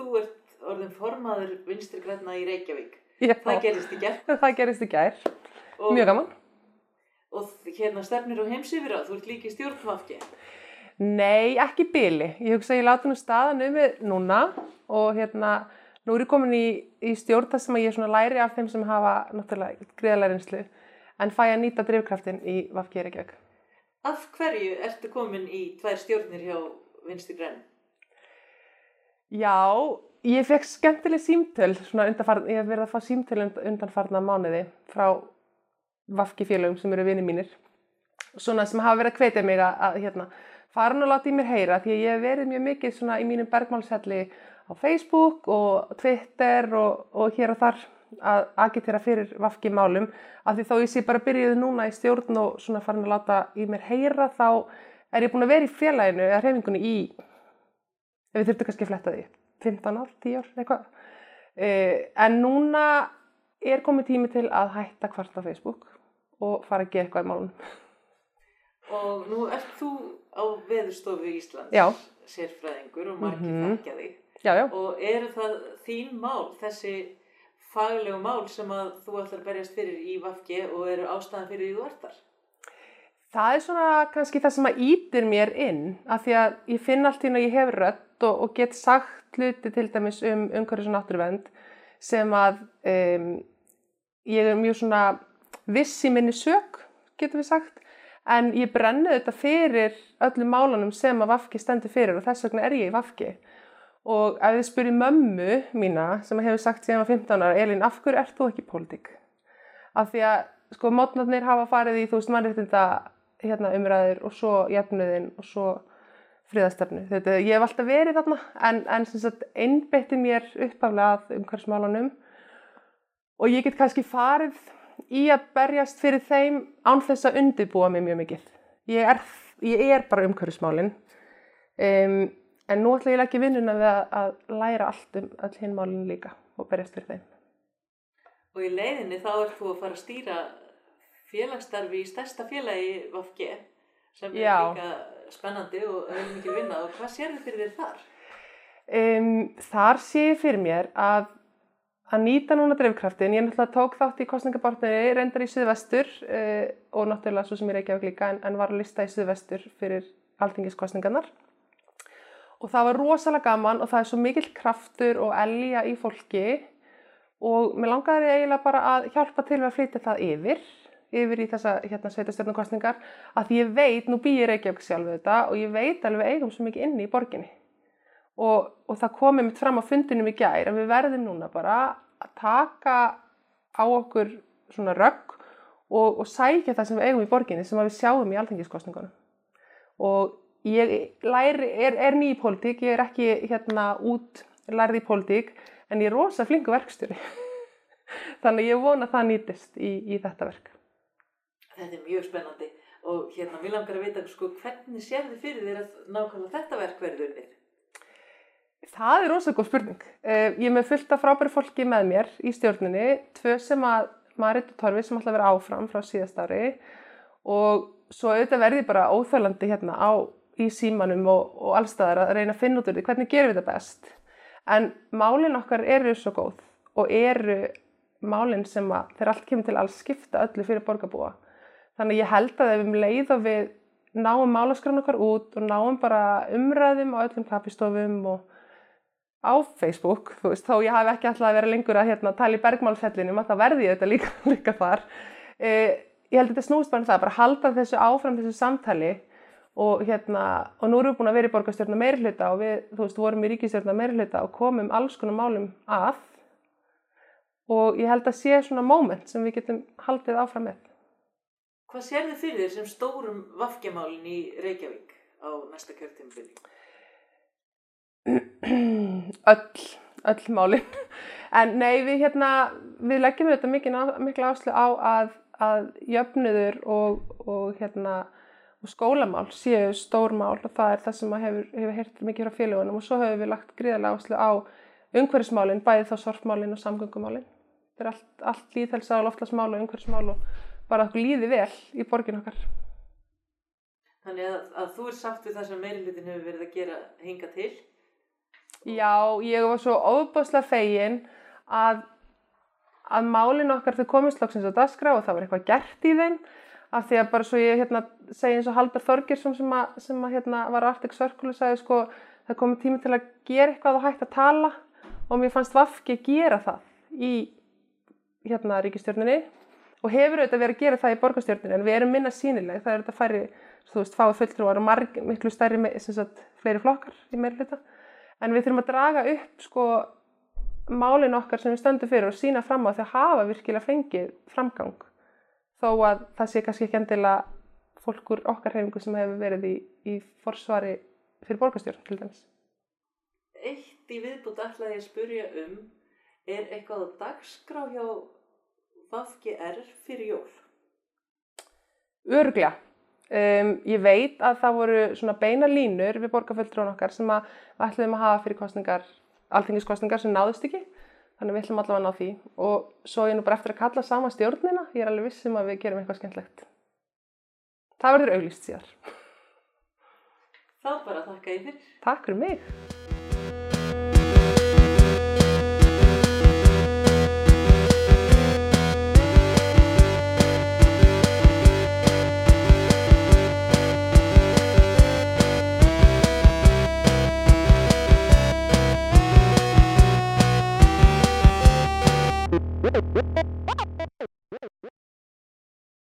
Þú ert orðin formaður vinstri græna í Reykjavík. Já, Það gerist í gerð það gerist í gær. og, Mjög gaman. og hérna stefnir á heimsifir þú ert líki stjórnvafki. Nei, ekki bíli. Ég hugsa að ég láta nú staðan um við núna og hérna, nú er ég komin í, í stjórn þar sem að ég svona læri af þeim sem hafa náttúrulega greiðlega reynslu en fæ að nýta drifkraftin í Vafki Reykjavík. Af hverju ertu komin í tvær stjórnir hjá vinstri græn? Já, ég fekk skemmtileg símtöl, undanfarn, ég hef verið að fá símtöl und, undanfarna mánuði frá Vafki félögum sem eru vinið mínir. Svona sem hafa verið að hvetja mig að, að hérna, fara og láta í mér heyra því að ég hef verið mjög mikið svona í mínum bergmálshelli á Facebook og Twitter og, og hér og þar að agitera fyrir Vafki málum af því þó ég sé bara byrjuð núna í stjórn og svona farin að láta í mér heyra þá er ég búin að vera í félaginu eða reyfingunni í ef við þurftum kannski að fletta því 15 ár, 10 ár, eitthvað uh, en núna er komið tími til að hætta hvart á Facebook og fara að gera eitthvað í málunum Og nú ert þú á Veðurstofu Íslands, Já. sérfræðingur og margir Mhm. þekkja þig. já, já, Og eru það þín mál, þessi faglegu mál sem að þú ætlar að berjast fyrir í Vafki og eru ástæðan fyrir því þú ert þar? Það er svona kannski það sem að ítir mér inn af því að ég finn allt í að ég hef rödd og, og get sagt hluti til dæmis um umhverfis og náttúruvend sem að um, ég er mjög svona viss í minni sök, getum við sagt en ég brenni þetta fyrir öllum málunum sem að Vafki stendur fyrir og þess vegna er ég í Vafki og ef þið spyrir mömmu mína sem hefur sagt síðan á 15 ára Elín, af hverju ert þú ekki í pólitík? Af því að sko mótnarnir hafa farið í þú veist mannréttinda hérna, umræður og svo jafnuðin og svo friðastefnu. Þetta, ég hef alltaf verið þarna en, en einbeitti mér uppaflega að umhverfsmálunum og ég get kannski farið í að berjast fyrir þeim án þess að undirbúa mig mjög mikið. Ég er, ég er bara umhverfsmálin um, en nú ætla ég ekki vinnuna við að, að læra allt um öll hinn málin líka og berjast fyrir þeim. Og í leiðinni þá ert þú að fara að stýra félagsstarfi í stærsta félagi Vafki sem er Já. líka spennandi og hefur mikið vinna og hvað sér þið fyrir þér þar? Um, þar sé ég fyrir mér að, að nýta núna drifkraftin. Ég náttúrulega tók þátt í kostningabartinni, reyndar í Suðvestur uh, og náttúrulega svo sem ég reykjaði líka en, en var að lista í Suðvestur fyrir alþingiskostningarnar. Og það var rosalega gaman og það er svo mikill kraftur og elja í fólki og mér langaði eiginlega bara að hjálpa til að flytja það yfir, yfir í þessa hérna, sveitastjörnukostningar að því ég veit, nú bý ég Reykjavík sjálf þetta og ég veit alveg eigum svo mikið inni í borginni. Og, og það komið mitt fram á fundinum í gær að við verðum núna bara að taka á okkur svona rögg og, og sækja það sem við eigum í borginni sem við sjáum í alþengiskostningunum og ég læri, er, er ný í pólitík, ég er ekki hérna út lærið í pólitík en ég er rosa flingu verkstjóri. Þannig ég vona að það nýtist í, í þetta verk Þetta er mjög spennandi og hérna, mér langar að vita sko, hvernig sér þið fyrir þér að nákvæmlega þetta verk verður unnið? Það er rosa góð spurning. Eh, Ég er með fullt af frábæri fólki með mér í stjórninni, tvö sem að Marit og Torfi sem ætla að vera áfram frá síðast ári og svo auðvitað verði bara óþölandi hérna á í símanum og, og allstaðar að reyna að finna út úr því hvernig gerum við þetta best. En málin okkar eru svo góð og eru málin sem að þeir allt kemur til alls skipta öllu fyrir borgarbúa. Þannig að ég held að ef við leið og við náum málaskran okkar út og náum bara umræðum á öllum kaffistofum og á Facebook, þú veist, þó ég hafi ekki alltaf vera lengur að hérna, tala í bergmálfellinum að það verði ég þetta líka, líka þar. Eh, ég held að þetta snúst bara um það, bara halda þessu áfram þessu samtali og hérna, og nú erum við búin að vera í borgarstjórna meiri hluta og við, þú veist, vorum í ríkistjórna meiri hluta og komum alls konar málum að og ég held að sé svona moment sem við getum haldið áfram með. Hvað sér þið fyrir þér sem stórum vafkjamálin í Reykjavík á næsta kjörtímabili? öll, öll málin. En nei, við, hérna, við leggjum þetta mikil, áslu á að, að jöfnuður og, og, hérna, og skólamál séu stór mál og það er það sem hefur, hefur heyrt mikið frá félagunum og svo hefur við lagt gríðarlega áslu á umhverfismálin, bæði þá sorfmálin og samgöngumálin. Þetta er allt, allt líðhelsa og loftlasmál og umhverfismál og bara að líði vel í borgin okkar. Þannig að, að þú er sátt við það sem meirilutin hefur verið að gera hinga til? Já, ég var svo óbáslega fegin að, að málin okkar þau komist loksins á dagskrá og það var eitthvað gert í þeim af því að bara svo ég hérna, segi eins og Haldar Þorgirsson sem, að, sem að, hérna, var á Arctic Circle og sagði sko það komið tími til að gera eitthvað og hægt að tala og mér fannst Vafki gera það í hérna ríkistjórninni og hefur auðvitað verið að gera það í borgarstjórninni en við erum minna sínileg, það er auðvitað færi þú veist, fáið fulltrúar og marg, miklu stærri sem sagt, fleiri flokkar í meira hluta. En við þurfum að draga upp sko málin okkar sem við stöndum fyrir og sína fram á því að hafa virkilega fengið framgang. Þó að það sé kannski ekki endilega fólkur okkar hefingu sem hefur verið í, í forsvari fyrir borgarstjórn til dæmis. Eitt í viðbútt ætlaði ég spurja um er eitthvað dagskrá hjá VFGR fyrir jól? Örgla. Um, ég veit að það voru svona beina línur við borgarfjöldrún okkar sem að við ætlaðum að hafa fyrir kostningar, alþingiskostningar sem náðust ekki. Þannig við ætlum allavega að ná því og svo er nú bara eftir að kalla sama stjórnina. Ég er alveg vissum að við gerum eitthvað skemmtlegt. Það verður auglýst síðar. Þá bara þakka ég fyrir. Takk fyrir mig.